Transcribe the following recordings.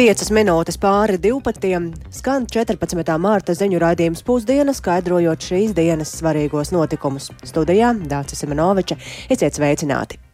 5 minūtes pāri 12. skan 14. mārta ziņu raidījums pusdiena, skaidrojot šīs dienas svarīgos notikumus. Studijā Dācis Semenoviča esiet sveicināti!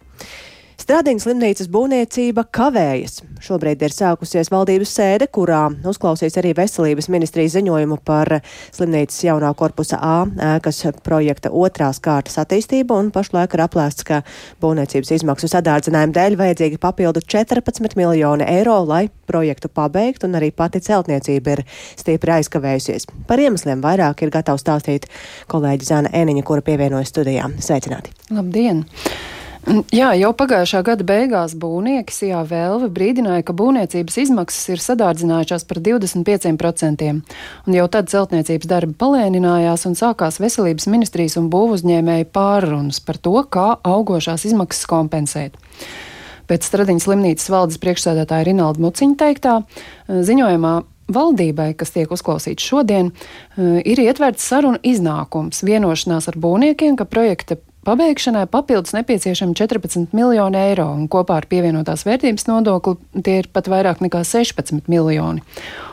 Stradiņas slimnīcas būvniecība kavējas. Šobrīd ir sākusies valdības sēde, kurā uzklausīs arī veselības ministrijas ziņojumu par slimnīcas jaunā korpusa A ēkas projekta otrās kārtas attīstību, un pašlaik ir aplēsts, ka būvniecības izmaksu sadārdzinājumu dēļ vajadzīgi papildu 14 miljoni eiro, lai projektu pabeigtu, un arī pati celtniecība ir stipri aizkavējusies. Par iemesliem vairāk ir gatavs stāstīt kolēģi Zana Eniņa, kura pievienojas studijā. Sveicināti! Labdien! Jā, jau pagājušā gada beigās būvnieki Sijā Velve brīdināja, ka būvniecības izmaksas ir sadārdzinājušās par 25%, un jau tad celtniecības darbi palēninājās un sākās veselības ministrijas un būvuzņēmēju pārrunas par to, kā augošās izmaksas kompensēt. Pēc Stradiņas slimnīcas valdes priekšsēdētāja Rinalda Muciņa teiktā ziņojumā Valdībai, kas tiek uzklausīts šodien, ir ietverts sarunu iznākums, vienošanās ar būvniekiem, ka projekta Pabeigšanai papildus nepieciešami 14 miljoni eiro, un kopā ar pievienotās vērtības nodokli tie ir pat vairāk nekā 16 miljoni.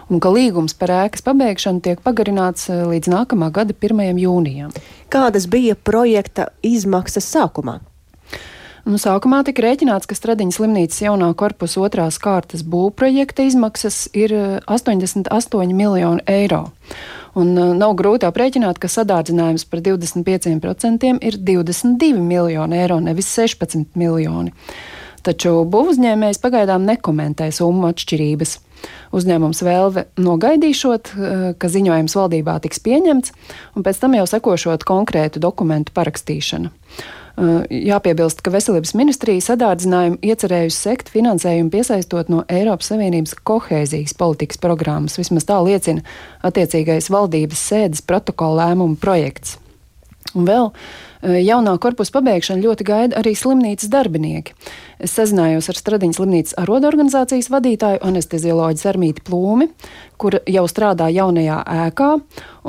Un ka līgums par ēkas pabeigšanu tiek pagarināts eh, līdz nākamā gada 1. jūnijam. Kādas bija projekta izmaksas sākumā? Nu, sākumā tika rēķināts, ka Stradiņas slimnīcas jaunā korpusa otrās kārtas būvprojekta izmaksas ir 88 eh, miljoni eiro. Un uh, nav grūti aprēķināt, ka sadārdzinājums par 25% ir 22 miljoni eiro, nevis 16 miljoni. Taču būvuzņēmējs pagaidām nekomentē summu atšķirības. Uzņēmums vēlve nogaidīšot, uh, ka ziņojums valdībā tiks pieņemts, un pēc tam jau sekošot konkrētu dokumentu parakstīšana. Uh, jāpiebilst, ka Veselības ministrija sadārdzinājumu iecerējusi sekt finansējumu piesaistot no Eiropas Savienības kohēzijas politikas programmas. Vismaz tā liecina attiecīgais valdības sēdes protokola lēmuma projekts. Un vēl jaunā korpusa pabeigšanu ļoti gaida arī slimnīcas darbinieki. Es sazinājos ar Stradiņas slimnīcas arodorganizācijas vadītāju anestezioloģiju Armīti Plūmi, kur jau strādā jaunajā ēkā,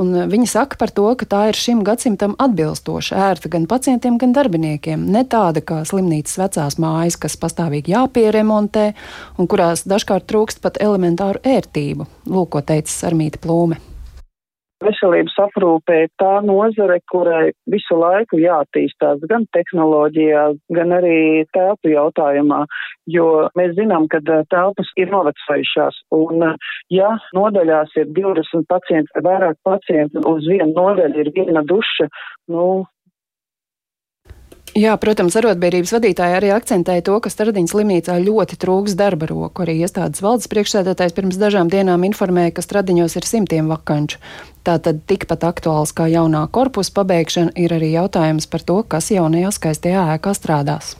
un viņa saka par to, ka tā ir šim gadsimtam atbilstoša, ērta gan pacientiem, gan darbiniekiem. Ne tāda kā slimnīcas vecās mājas, kas pastāvīgi jāpieremontē un kurās dažkārt trūkst pat elementāru ērtību. Lūk, ko teica Armīti Plūmi. Veselības aprūpē ir tā nozare, kurai visu laiku jāattīstās gan tehnoloģijā, gan arī telpu jautājumā, jo mēs zinām, ka telpas ir novecojušās. Un, ja nodaļās ir 20 pacienti vai vairāk pacienti, uz vienu nodaļu ir viena duša, nu, Jā, protams, arotbiedrības vadītāji arī akcentēja to, ka Stardiņas slimnīcā ļoti trūks darba roku. Arī iestādes valdes priekšsēdētājs pirms dažām dienām informēja, ka Stradiņos ir simtiem vakanču. Tātad tikpat aktuāls kā jaunā korpusa pabeigšana ir arī jautājums par to, kas jaunajā skaistajā ēkā strādās.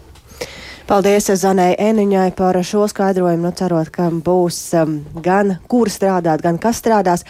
Paldies Zanai Eniņai par šo skaidrojumu. Nu, cerot, ka būs um, gan kur strādāt, gan kas strādās.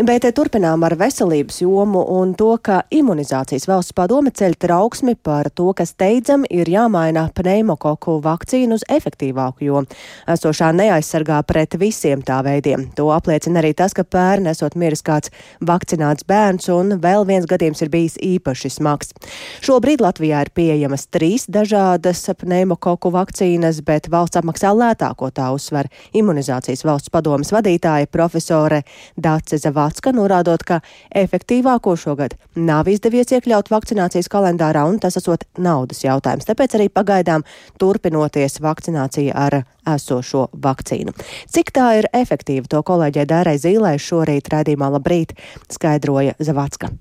Bet eh, turpinām ar veselības jomu un to, ka imunizācijas valsts padome ceļ trauksmi par to, ka steidzam ir jāmaina pneimokoku vakcīnu uz efektīvāku, jo esošā neaizsargā pret visiem tā veidiem. To apliecina arī tas, ka pērn esot miris kāds vakcināts bērns un vēl viens gadījums ir bijis īpaši smags. Šobrīd Latvijā ir pieejamas trīs dažādas pneimokoku šoku vakcīnas, bet valsts apmaksā lētāko tā uzsver imunizācijas valsts padomas vadītāja profesore Dāce Zavacka, norādot, ka efektīvāko šogad nav izdevies iekļaut vakcinācijas kalendārā, un tas esot naudas jautājums. Tāpēc arī pagaidām turpinoties vakcinācija ar esošo vakcīnu. Cik tā ir efektīva, to kolēģei Dērai Zīlē šorīt raidījumā labrīt skaidroja Zavacka.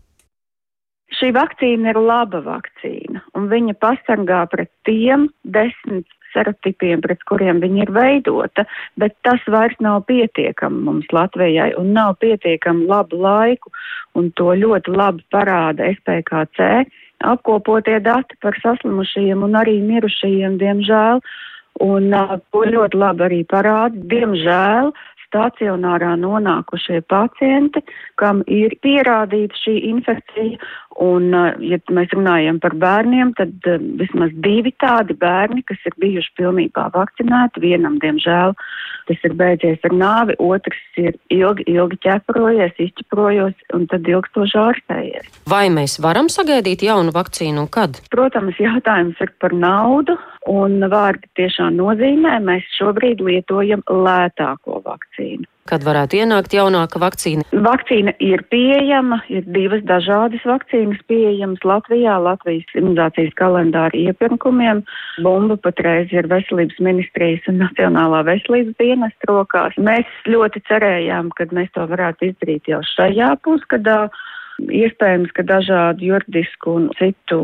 Šī vakcīna ir laba vakcīna, un viņa pasargā pret tiem desmit serotipiem, pret kuriem viņa ir veidota, bet tas vairs nav pietiekami mums Latvijai un nav pietiekami labu laiku, un to ļoti labi parāda SPKC apkopotie dati par saslimušajiem un arī mirušajiem, diemžēl, un to ļoti labi arī parāda, diemžēl, stacionārā nonākušie pacienti, kam ir pierādīta šī infekcija. Un, ja mēs runājam par bērniem, tad vismaz divi tādi bērni, kas ir bijuši pilnībā vakcinēti, vienam, diemžēl, tas ir beidzies ar nāvi, otrs ir ilgi, ilgi ķeprojies, izķeprojos un tad ilgstoši ārstējies. Vai mēs varam sagaidīt jaunu vakcīnu un kad? Protams, jautājums ir par naudu, Un vārdi tiešām nozīmē, mēs šobrīd lietojam lētāko vakcīnu. Kad varētu ienākt jaunāka vakcīna? Vakcīna ir pieejama, ir divas dažādas vakcīnas pieejamas Latvijā, Latvijas imunizācijas kalendāra iepirkumiem. Bumba patreiz ir veselības ministrijas un Nacionālā veselības dienas rokās. Mēs ļoti cerējām, ka mēs to varētu izdarīt jau šajā pusgadā. Iespējams, ka dažādu juridisku un citu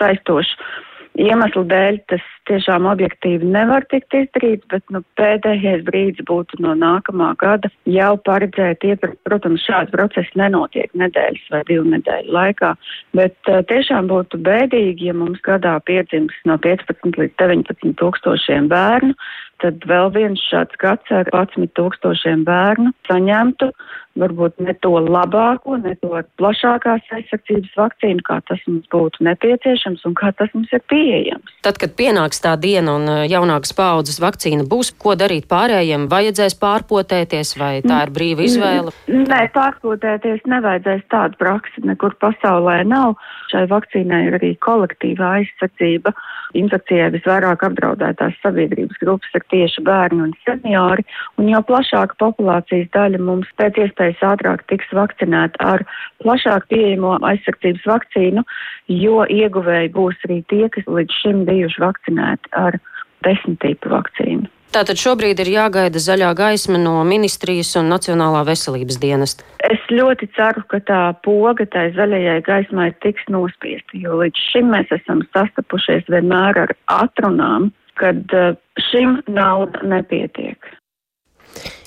saistošu iemeslu dēļ tas tiešām objektīvi nevar tikt izdarīts, bet nu, pēdējais brīdis būtu no nākamā gada jau paredzēt iepirkt. Protams, šāds process nenotiek nedēļas vai divu nedēļu laikā, bet uh, tiešām būtu bēdīgi, ja mums gadā piedzims no 15 līdz 19 tūkstošiem bērnu, tad vēl viens šāds gads ar 11 tūkstošiem bērnu saņemtu varbūt ne to labāko, ne to plašākās aizsardzības vakcīnu, kā tas mums būtu nepieciešams un kā tas mums ir pieejams. Tad, kad pienāks tā diena un jaunākas paudzes vakcīna būs, ko darīt pārējiem? Vajadzēs pārpotēties vai tā ir brīva izvēle? Nē, pārpotēties nevajadzēs tādu praksi nekur pasaulē nav. Šai vakcīnai ir arī kolektīvā aizsardzība. Infekcijai visvairāk apdraudētās sabiedrības grupas ir tieši bērni un seniori, un jo plašāka populācijas daļa mums pēc iespējas ātrāk tiks vakcinēta ar plašāk pieejamo aizsardzības vakcīnu, jo ieguvēji būs arī tie, kas līdz šim bijuši vakcinēti ar desmit tipu vakcīnu. Tātad šobrīd ir jāgaida zaļā gaisma no ministrijas un Nacionālā veselības dienesta. Es ļoti ceru, ka tā poga tai zaļajai gaismai tiks nospiesta, jo līdz šim mēs esam sastapušies vienmēr ar atrunām, kad uh, šim nauda nepietiek.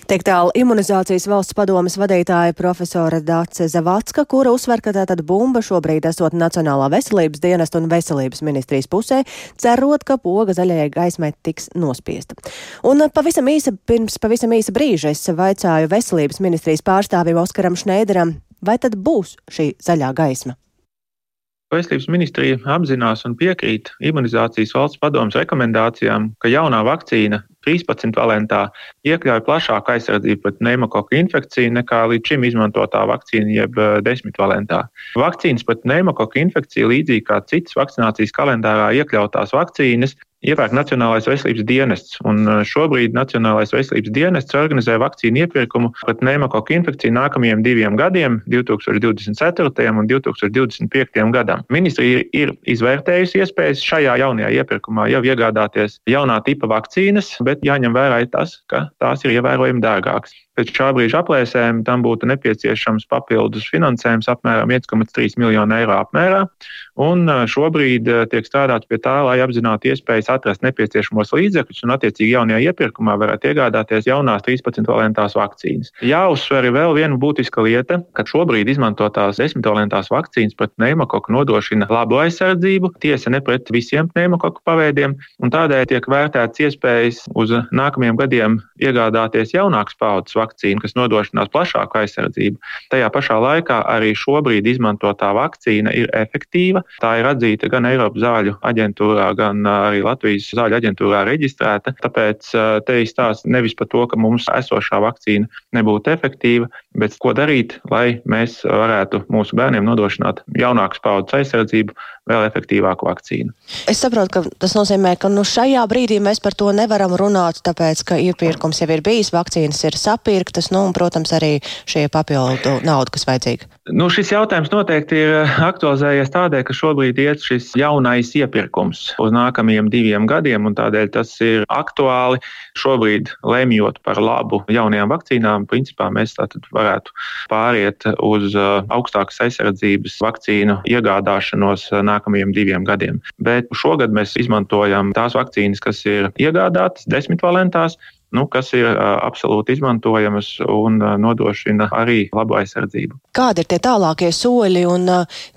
Tiek tālu imunizācijas valsts padomas vadītāja profesora Dāce Zavacka, kura uzsver, ka tātad bumba šobrīd esot Nacionālā veselības dienesta un veselības ministrijas pusē, cerot, ka poga zaļajai gaismai tiks nospiesta. Un pavisam īsa, pirms pavisam īsa brīža es vaicāju veselības ministrijas pārstāvim Oskaram Šneideram, vai tad būs šī zaļā gaisma? Veselības ministrija apzinās un piekrīt imunizācijas valsts padomus rekomendācijām, ka jaunā vakcīna 13 valentā iekļauj plašāku aizsardzību pret pneimokoku infekciju nekā līdz šim izmantotā vakcīna, jeb 10 valentā. Vakcīnas pret pneimokoku infekciju, līdzīgi kā citas vakcinācijas kalendārā iekļautās vakcīnas, iepērk Nacionālais veselības dienests. Un uh, šobrīd Nacionālais veselības dienests organizē vakcīnu iepirkumu pret pneimokoku infekciju nākamajiem diviem gadiem, 2024. un 2025. gadam. Ministrija ir izvērtējusi iespējas šajā jaunajā iepirkumā jau iegādāties jaunā tipa vakcīnas, bet jāņem vērā tas, ka tās ir ievērojami dārgākas. Pēc šā brīža aplēsēm tam būtu nepieciešams papildus finansējums apmēram 1,3 miljonu eiro apmērā. Un šobrīd tiek strādāts pie tā, lai apzinātu iespējas atrast nepieciešamos līdzekļus un, attiecīgi, jaunajā iepirkumā varētu iegādāties jaunās 13 valentās vakcīnas. Jāuzsver vēl viena būtiska lieta, ka šobrīd izmantotās 10 valentās vakcīnas pret pneimokoku nodrošina labu aizsardzību, tiesa ne pret visiem pneimokoku paveidiem, un tādēļ tiek vērtēts iespējas uz nākamajiem gadiem iegādāties jaunākas paudzes vakcīnu, kas nodrošinās plašāku aizsardzību. Tajā pašā laikā arī šobrīd izmantotā vakcīna ir efektīva. Tā ir atzīta gan Eiropas zāļu aģentūrā, gan arī Latvijas zāļu aģentūrā reģistrēta. Tāpēc te izstāsta nevis par to, ka mums esošā vakcīna nebūtu efektīva, bet ko darīt, lai mēs varētu mūsu bērniem nodrošināt jaunākas paudzes aizsardzību, vēl efektīvāku vakcīnu. Es saprotu, ka tas nozīmē, ka nu, šajā brīdī mēs par to nevaram runāt, tāpēc, ka iepirkums jau ir bijis, vakcīnas ir sapirktas, nu, un, protams, arī šie papildu nauda, kas vajadzīga. Nu, šis jautājums noteikti ir aktualizējies tādēļ, ka šobrīd iet šis jaunais iepirkums uz nākamajiem diviem gadiem, un tādēļ tas ir aktuāli. Šobrīd, lemjot par labu jaunajām vakcīnām, principā mēs varētu pāriet uz eh, augstākas aizsardzības vakcīnu iegādāšanos eh, nākamajiem diviem gadiem. Bet šogad mēs izmantojam tās vakcīnas, kas ir iegādātas desmit valentās, nu, kas ir absolūti izmantojamas un nodrošina arī labu aizsardzību. Kādi ir tie tālākie soļi un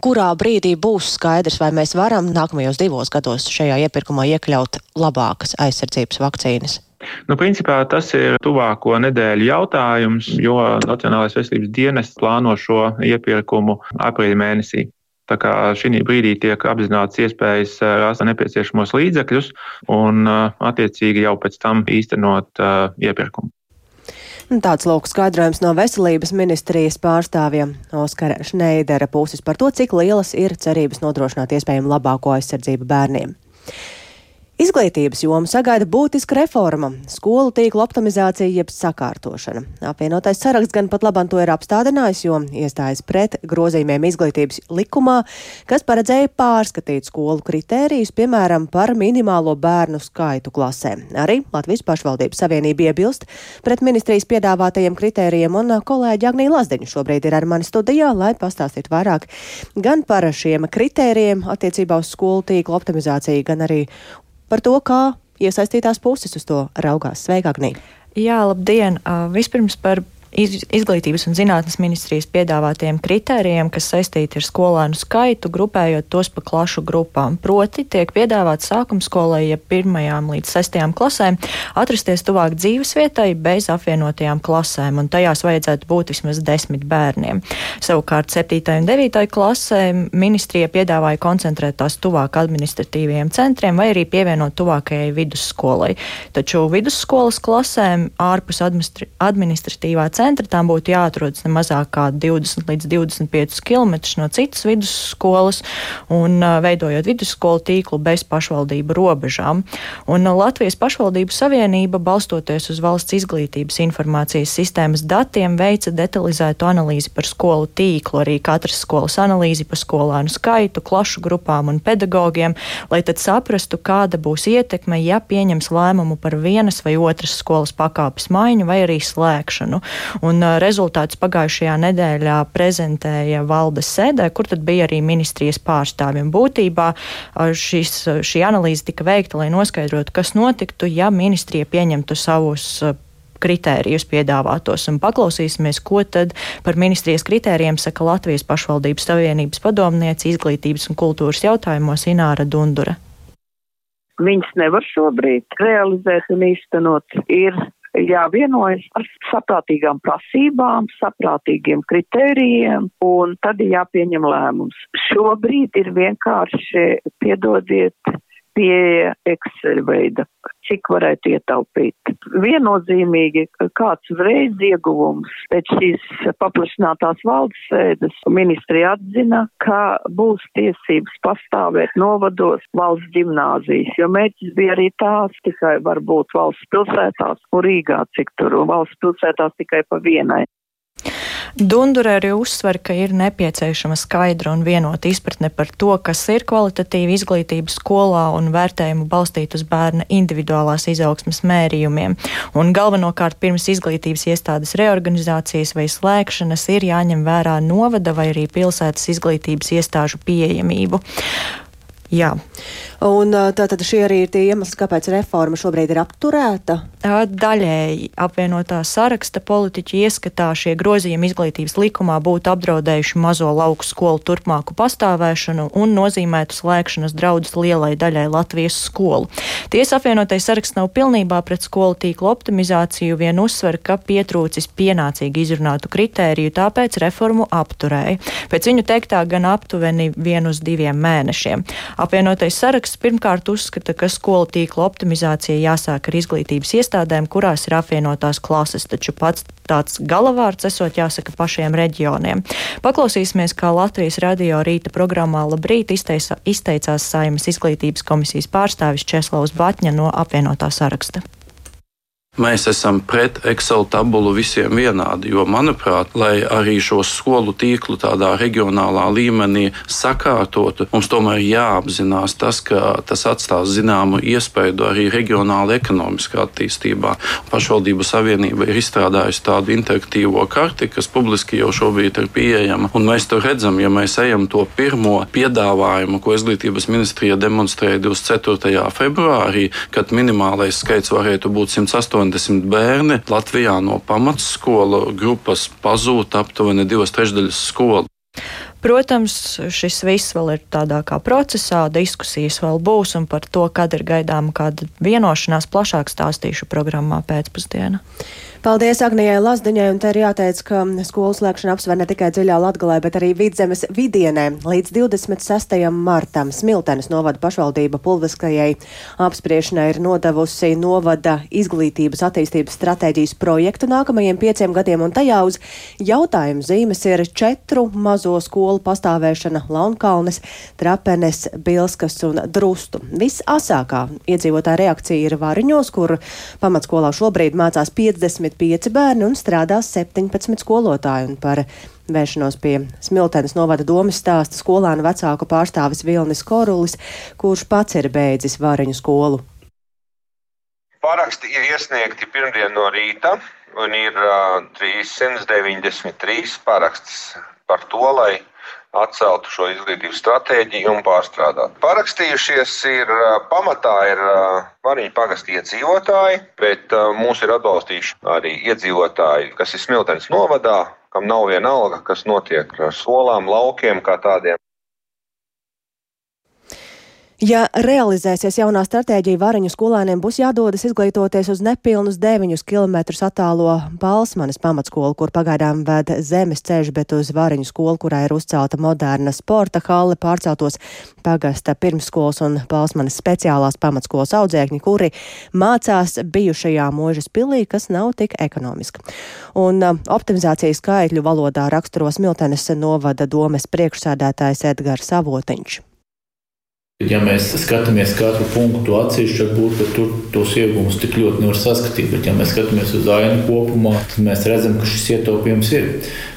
kurā brīdī būs skaidrs, vai mēs varam nākamajos divos gados šajā iepirkumā iekļaut labākas aizsardzības vakcīnas? Nu, principā tas ir tuvāko nedēļu jautājums, jo Nacionālais veselības dienests plāno šo iepirkumu aprīļa mēnesī. Tā kā šī brīdī tiek apzināts iespējas eh, rast nepieciešamos līdzekļus un eh, attiecīgi jau pēc tam īstenot uh, iepirkumu. Tāds lūk skaidrojums no veselības ministrijas pārstāvjiem Oskara Šneidera puses par to, cik lielas ir cerības nodrošināt iespējami labāko aizsardzību bērniem. Izglītības joma sagaida būtiska reforma - skolu tīkla optimizācija jeb sakārtošana. Apvienotais saraksts gan pat labam to ir apstādinājis, jo iestājas pret grozījumiem izglītības likumā, kas paredzēja pārskatīt skolu kritērijus, piemēram, par minimālo bērnu skaitu klasē. Arī Latvijas pašvaldības savienība iebilst pret ministrijas piedāvātajiem kritērijiem, un kolēģi Agnija Lazdeņa šobrīd ir ar mani studijā, lai pastāstītu vairāk gan par šiem kritērijiem attiecībā uz skolu tīkla optimizāciju, gan arī par to, kā iesaistītās puses uz to raugās. Sveika, Agnija! Jā, labdien! Vispirms par izglītības un zinātnes ministrijas piedāvātiem kritērijiem, kas saistīti ar skolēnu skaitu, grupējot tos pa klašu grupām. Proti, tiek piedāvāts sākuma skolai, ja pirmajām līdz sestajām klasēm, atrasties tuvāk dzīvesvietai bez apvienotajām klasēm, un tajās vajadzētu būt vismaz desmit bērniem. Savukārt 7. un 9. klasē ministrija piedāvāja koncentrēt tās tuvāk administratīvajiem centriem vai arī pievienot tuvākajai vidusskolai. Taču vidusskolas klasēm ārpus administratīvā centra centra, tām būtu jāatrodas ne mazāk kā 20 līdz 25 km no citas vidusskolas un veidojot vidusskolu tīklu bez pašvaldību robežām. Un Latvijas pašvaldību savienība, balstoties uz valsts izglītības informācijas sistēmas datiem, veica detalizētu analīzi par skolu tīklu, arī katras skolas analīzi par skolēnu skaitu, klašu grupām un pedagogiem, lai tad saprastu, kāda būs ietekme, ja pieņems lēmumu par vienas vai otras skolas pakāpes maiņu vai arī slēgšanu. Un rezultātus pagājušajā nedēļā prezentēja valdes sēdē, kur tad bija arī ministrijas pārstāvjiem. Būtībā šis, šī analīze tika veikta, lai noskaidrotu, kas notiktu, ja ministrija pieņemtu savus kritērijus piedāvātos un paklausīsimies, ko tad par ministrijas kritērijiem saka Latvijas pašvaldības savienības padomniece izglītības un kultūras jautājumos Ināra Dundura. Viņas nevar šobrīd realizēt un īstenot. Ir jāvienojas par saprātīgām prasībām, saprātīgiem kritērijiem, un tad ir jāpieņem lēmums. Šobrīd ir vienkārši, piedodiet, pieeja Excel veida, cik varētu ietaupīt. Viennozīmīgi kāds uzreiz ieguvums pēc šīs paplašinātās valdes sēdes ministrija atzina, ka būs tiesības pastāvēt novados valsts ģimnāzijas, jo mērķis bija arī tās tikai varbūt valsts pilsētās un Rīgā, cik tur valsts pilsētās tikai pa vienai. Dundure arī uzsver, ka ir nepieciešama skaidra un vienota izpratne par to, kas ir kvalitatīva izglītība skolā un vērtējumu balstīt uz bērna individuālās izaugsmas mērījumiem. Un galvenokārt pirms izglītības iestādes reorganizācijas vai slēgšanas ir jāņem vērā novada vai arī pilsētas izglītības iestāžu pieejamību. Jā. Un tātad šie arī ir tie iemesli, kāpēc reforma šobrīd ir apturēta? Daļēji apvienotā saraksta politiķi ieskatā šie grozījumi izglītības likumā būtu apdraudējuši mazo lauku skolu turpmāku pastāvēšanu un nozīmētu slēgšanas draudus lielai daļai Latvijas skolu. Tiesa apvienotais saraksts nav pilnībā pret skolu tīklu optimizāciju, vien uzsver, ka pietrūcis pienācīgi izrunātu kritēriju, tāpēc reformu apturēja. Pēc viņu teiktā gan aptuveni vien uz diviem mēnešiem. Apvienotais saraksts pirmkārt uzskata, ka skolu tīkla optimizācija jāsāk ar izglītības iestādēm, kurās ir apvienotās klases, taču pats tāds galavārds esot jāsaka pašiem reģioniem. Paklausīsimies, kā Latvijas radio rīta programmā Labrīt izteica, izteicās Saimas izglītības komisijas pārstāvis Česlavs Batņa no apvienotā saraksta. Mēs esam pret Excel tabulu visiem vienādi, jo, manuprāt, lai arī šo skolu tīklu tādā reģionālā līmenī sakārtotu, mums tomēr jāapzinās tas, ka tas atstās zināmu iespēju arī reģionāla ekonomiskā attīstībā. Pašvaldību savienība ir izstrādājusi tādu interaktīvo karti, kas publiski jau šobrīd ir pieejama, un mēs to redzam, ja mēs ejam to pirmo piedāvājumu, ko izglītības ministrija demonstrēja 24. februārī, kad minimālais skaits varētu būt 108. 80 bērni Latvijā no pamatskolu grupas pazūd aptuveni divas trešdaļas skolu. Protams, šis viss vēl ir tādā kā procesā, diskusijas vēl būs, un par to, kad ir gaidāma kāda vienošanās, plašāk stāstīšu programmā pēcpusdienā. Paldies Agnijai Lazdiņai, un te ir jāteic, ka skolu slēgšana apsver ne tikai dziļā Latgalē, bet arī vidzemes vidienē. Līdz 26. martam Smiltenes novada pašvaldība pulviskajai apspriešanai ir nodevusi novada izglītības attīstības stratēģijas projektu nākamajiem pieciem gadiem, un tajā uz jautājumu zīmes ir četru mazo skolu pastāvēšana Launkalnes, Trapenes, Bilskas un Drustu. Visasākā iedzīvotāja reakcija ir Variņos, kur pamatskolā šobrīd mācās 55 bērni un strādās 17 skolotāji. Un par vēršanos pie Smiltenes novada domas stāsta skolānu vecāku pārstāvis Vilnis Korulis, kurš pats ir beidzis Variņu skolu. Paraksti ir iesniegti pirmdien no rīta, un ir uh, 393 parakstis par to, lai atceltu šo izglītības stratēģiju un pārstrādātu. Parakstījušies ir pamatā ir Variņu pagasta iedzīvotāji, bet mūs ir atbalstījuši arī iedzīvotāji, kas ir Smiltenes novadā, kam nav viena alga, kas notiek ar solām, laukiem kā tādiem. Ja realizēsies jaunā stratēģija, Variņu skolēniem būs jādodas izglītoties uz nepilnus 9 km attālo Balsmanes pamatskolu, kur pagaidām ved zemes ceļš, bet uz Variņu skolu, kurā ir uzcelta moderna sporta halle, pārceltos pagasta pirmsskolas un Balsmanes speciālās pamatskolas audzēkņi, kuri mācās bijušajā mūžas pilī, kas nav tik ekonomiska. Un uh, optimizācijas skaitļu valodā raksturo Smiltenes novada domes priekšsēdētājs Edgars Savotiņš. Ja mēs skatāmies katru punktu atsevišķi, varbūt tur tos iegūmus tik ļoti nevar saskatīt, bet ja mēs skatāmies uz ainu kopumā, tad mēs redzam, ka šis ietaupījums ir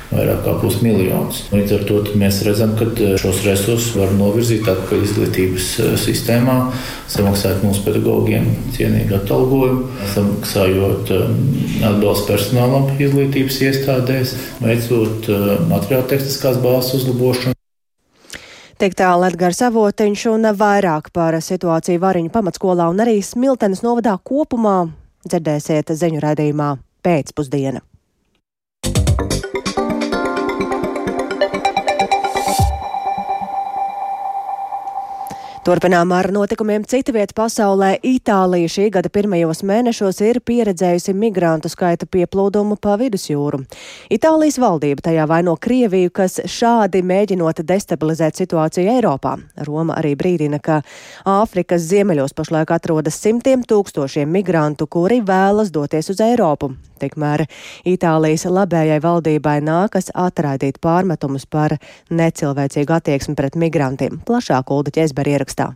vairāk kā pusmiljons. Līdz ar to mēs redzam, ka šos resursus var novirzīt atpakaļ izglītības sistēmā, samaksāt mūsu pedagogiem cienīgu atalgojumu, samaksājot atbalstu personālam izglītības iestādēs, veicot materiāla tehniskās bāzes uzlabošanu. Tik tālu Edgars Avotiņš un vairāk par situāciju Variņu pamatskolā un arī Smiltenes novadā kopumā dzirdēsiet ziņu raidījumā pēcpusdiena. Turpinām ar notikumiem cita vieta pasaulē. Itālija šī gada pirmajos mēnešos ir pieredzējusi migrantu skaita pieplūdumu pa vidusjūru. Itālijas valdība tajā vaino Krieviju, kas šādi mēģinot destabilizēt situāciju Eiropā. Roma arī brīdina, ka Āfrikas ziemeļos pašlaik atrodas simtiem tūkstošiem migrantu, kuri vēlas doties uz Eiropu. Tikmēr Itālijas labējai valdībai nākas atraidīt pārmetumus par necilvēcīgu attieksmi pret migrantiem. Plašāk Ulda ķēzberi ierakstā.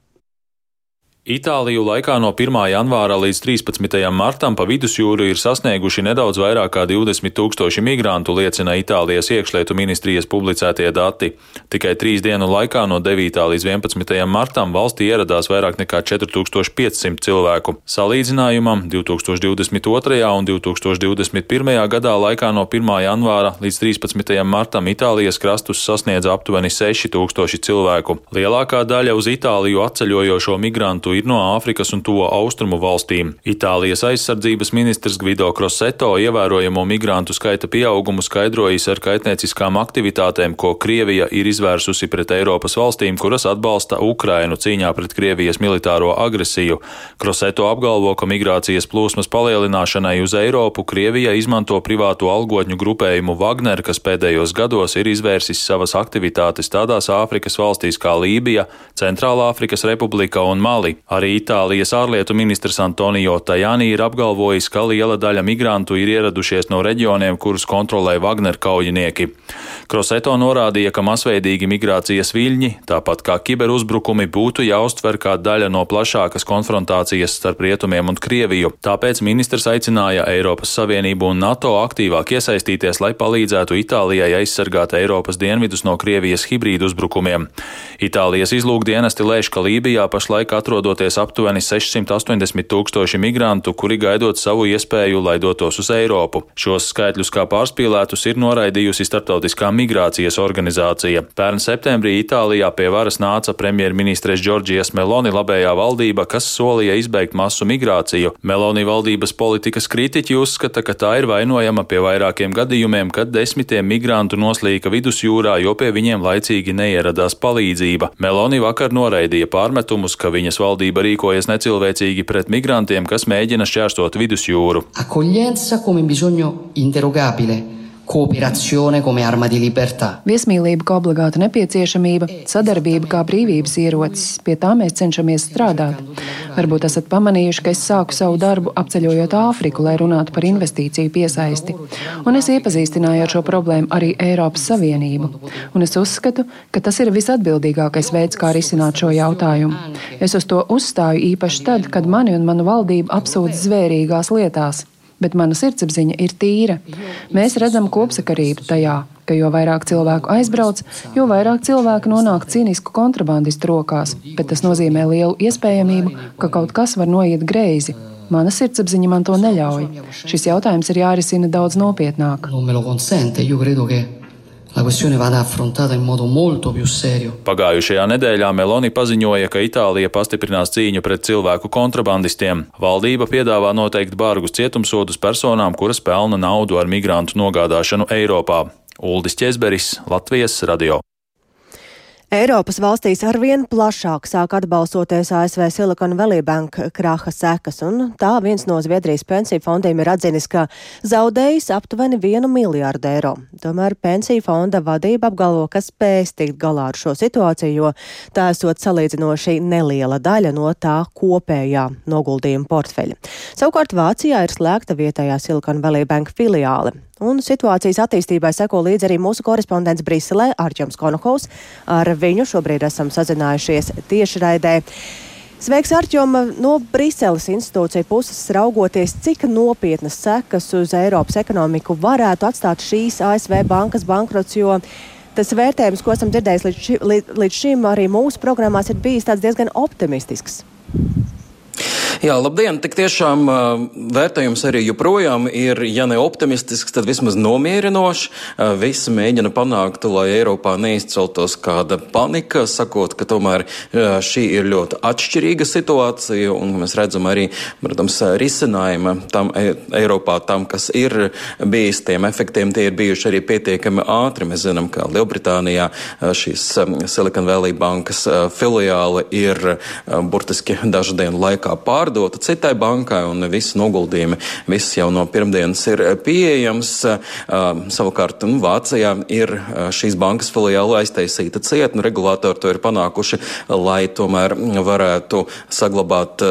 Itāliju laikā no 1. janvāra līdz 13. martam pa vidusjūru ir sasnieguši nedaudz vairāk kā 20 tūkstoši migrantu, liecina Itālijas iekšlietu ministrijas publicētie dati. Tikai trīs dienu laikā no 9. līdz 11. martam valstī ieradās vairāk nekā 4500 cilvēku. Salīdzinājumam 2022. un 2021. gadā laikā no 1. janvāra līdz 13. martam Itālijas krastus sasniedza aptuveni 6000 cilvēku. Lielākā daļa uz Itāliju atceļojošo migrantu ir no Āfrikas un to austrumu valstīm. Itālijas aizsardzības ministrs Gvido Kroseto ievērojamo migrantu skaita pieaugumu skaidrojis ar kaitnieciskām aktivitātēm, ko Krievija ir izvērsusi pret Eiropas valstīm, kuras atbalsta Ukrainu cīņā pret Krievijas militāro agresiju. Kroseto apgalvo, ka migrācijas plūsmas palielināšanai uz Eiropu Krievija izmanto privāto algotņu grupējumu Wagner, kas pēdējos gados ir izvērsis savas aktivitātes tādās Āfrikas valstīs kā Lībija, Centrālā Āfrikas Republika un Mali. Arī Itālijas ārlietu ministrs Antonio Tajani ir apgalvojis, ka liela daļa migrantu ir ieradušies no reģioniem, kurus kontrolē Wagner kaujinieki. Kroseto norādīja, ka masveidīgi migrācijas viļņi, tāpat kā kiberuzbrukumi, būtu jāuztver kā daļa no plašākas konfrontācijas starp rietumiem un Krieviju. Tāpēc ministrs aicināja Eiropas Savienību un NATO aktīvāk iesaistīties, lai palīdzētu Itālijai aizsargāt Eiropas dienvidus no Krievijas hibrīdu uzbrukumiem. Itālijas izlūkdienesti lēš, ka Lībijā pašlaik atrodas atrodoties aptuveni 680 tūkstoši migrantu, kuri gaidot savu iespēju, lai dotos uz Eiropu. Šos skaitļus kā pārspīlētus ir noraidījusi Startautiskā migrācijas organizācija. Pērn septembrī Itālijā pie varas nāca premjerministres Džordžijas Meloni labējā valdība, kas solīja izbeigt masu migrāciju. Meloni valdības politikas kritiķi uzskata, ka tā ir vainojama pie vairākiem gadījumiem, kad desmitiem migrantu noslīka vidusjūrā, jo pie viņiem laicīgi neieradās palīdzība. Meloni vakar noraidīja pārmetumus, ka viņas valdība valdība rīkojas necilvēcīgi pret migrantiem, kas mēģina šķērsot vidusjūru. Accoglienza come bisogno interrogabile Kooperazione come arma di libertà. Viesmīlība kā obligāta nepieciešamība, sadarbība kā brīvības ierocis. Pie tā mēs cenšamies strādāt. Varbūt esat pamanījuši, ka es sāku savu darbu apceļojot Āfriku, lai runātu par investīciju piesaisti. Un es iepazīstināju ar šo problēmu arī Eiropas Savienību. Un es uzskatu, ka tas ir visatbildīgākais veids, kā risināt šo jautājumu. Es uz to uzstāju īpaši tad, kad mani un manu valdību apsūdz zvērīgās lietās bet mana sirdsapziņa ir tīra. Mēs redzam kopsakarību tajā, ka jo vairāk cilvēku aizbrauc, jo vairāk cilvēku nonāk cīnisku kontrabandistu rokās, bet tas nozīmē lielu iespējamību, ka kaut kas var noiet greizi. Mana sirdsapziņa man to neļauj. Šis jautājums ir jārisina daudz nopietnāk. La questione vada affrontata in modo molto più serio. Pagājušajā nedēļā Meloni paziņoja, ka Itālija pastiprinās cīņu pret cilvēku kontrabandistiem. Valdība piedāvā noteikt bargus cietumsodus personām, kuras pelna naudu ar migrantu nogādāšanu Eiropā. Uldis Česberis, Latvijas radio. Eiropas valstīs arvien plašāk sāk atbalstoties ASV Silicon Valley Bank kraha sekas, un tā viens no Zviedrijas pensiju fondiem ir atzinis, ka zaudējis aptuveni vienu miljārdu eiro. Tomēr pensiju fonda vadība apgalvo, ka spēs tikt galā ar šo situāciju, jo tā esot salīdzinoši neliela daļa no tā kopējā noguldījuma portfeļa. Savukārt Vācijā ir slēgta vietējā Silicon Valley Bank filiāle un situācijas attīstībai seko līdzi arī mūsu korespondents Briselē Arķems Konohovs. Ar viņu šobrīd esam sazinājušies tiešraidē. Sveiks, Arčom! No Briseles institūcija puses raugoties, cik nopietnas sekas uz Eiropas ekonomiku varētu atstāt šīs ASV bankas bankrots, jo tas vērtējums, ko esam dzirdējuši līdz, ši, līdz šim, arī mūsu programmās ir bijis diezgan optimistisks. Jā, labdien! Tik tiešām vērtējums arī joprojām ir, ja ne optimistisks, tad vismaz nomierinošs. Visi mēģina panākt, lai Eiropā neizceltos kāda panika, sakot, ka tomēr šī ir ļoti atšķirīga situācija, un mēs redzam arī, protams, risinājuma tam Eiropā, tam, kas ir bijis tiem efektiem, tie ir bijuši arī pietiekami ātri. Mēs zinām, ka Lielbritānijā šīs Silicon Valley bankas filiāle ir burtiski dažu dienu laikā pārdota pārdota citai bankai, un visi noguldījumi, viss jau no pirmdienas ir pieejams. Savukārt nu, Vācijā ir šīs bankas filiāla aiztaisīta cieta, un regulātori to ir panākuši, lai tomēr varētu saglabāt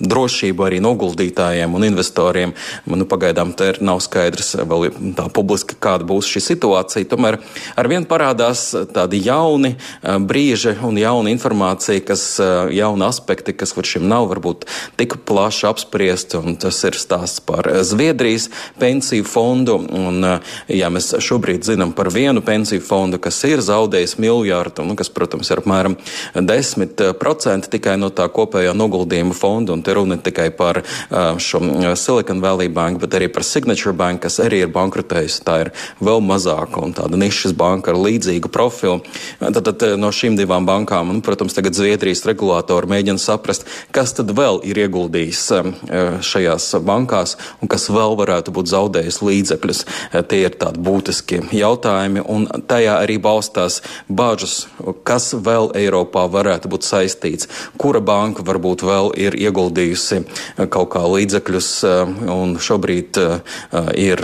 drošību arī noguldītājiem un investoriem. Nu, pagaidām te ir nav skaidrs vēl tā publiski, kāda būs šī situācija. Tomēr arvien parādās tādi jauni brīži un jauna informācija, kas jauni aspekti, kas līdz šim nav varbūt tik plaši apspriesti, un tas ir stāsts par Zviedrijas pensiju fondu. Un, ja mēs šobrīd zinām par vienu pensiju fondu, kas ir zaudējis miljārdu, nu, kas, protams, ir apmēram 10% tikai no tā kopējā noguldījuma fonda, un te runa tikai par šo Silicon Valley Bank, bet arī par Signature Bank, kas arī ir bankrotējusi. Tā ir vēl mazāka un tāda nišas banka ar līdzīgu profilu. Tad, tad no šīm divām bankām, un, protams, tagad Zviedrijas regulātori mēģina saprast, kas tad tad vēl ir ieguldījis uh, šajās bankās un kas vēl varētu būt zaudējis līdzekļus. Uh, tie ir tādi būtiski jautājumi, un tajā arī balstās bažas, kas vēl Eiropā varētu būt saistīts, kura banka varbūt vēl ir ieguldījusi uh, kaut kā līdzekļus, un šobrīd ir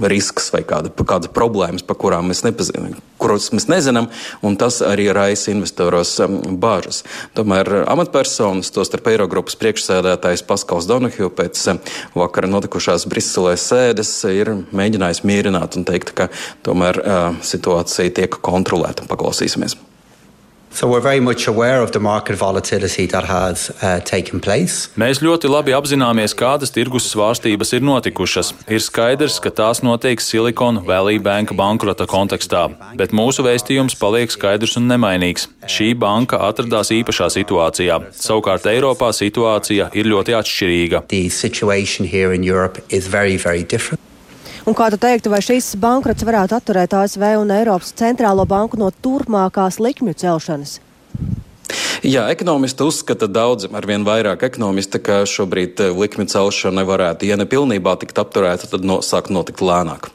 risks vai kāda, kādas problēmas, par kurām mēs nepazīstam, kuros mēs nezinām, un tas arī raisa investoros um, bažas. Tomēr amatpersonas, tos starp Eirogrupas priekšsēdētājs Paskals Donahju pēc eh, vakara notikušās Briselē sēdes ir mēģinājis mierināt un teikt, ka tomēr uh, situācija tiek kontrolēta. Paklausīsimies! So uh, Mēs ļoti labi apzināmies, kādas tirgus svārstības ir notikušas. Ir skaidrs, ka tās notiek Silicon Valley Bank bankrota kontekstā, bet mūsu vēstījums paliek skaidrs un nemainīgs. Šī banka atradās īpašā situācijā. Savukārt Eiropā situācija ir ļoti atšķirīga. Very, very Un kā tu teiktu, vai šīs bankrots varētu atturēt ASV un Eiropas centrālo banku no turpmākās likmju celšanas? Jā, ekonomisti uzskata daudz, arvien vairāk ekonomisti, ka šobrīd eh, likmi celšana nevarētu, ja ne pilnībā tikt apturēta, tad no, sāk notikt lēnāk.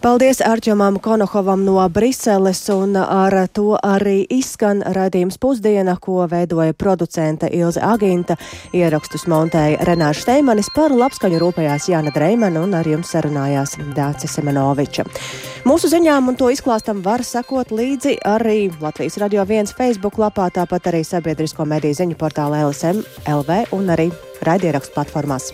Paldies Arčomam Konohovam no Briseles, un ar to arī izskan raidījums pusdiena, ko veidoja producente Ilze Aginta, ierakstus montēja Renāša Steimanis, par labskaņu rūpējās Jāna Dreimana un ar jums sarunājās Dācis Semenoviča. Mūsu ziņām un to izklāstam var sekot līdzi arī Latvijas Radio 1 Facebook lapā, tāpat arī sabiedrisko mediju ziņu portālā LSM LV un arī raidierakstu platformās.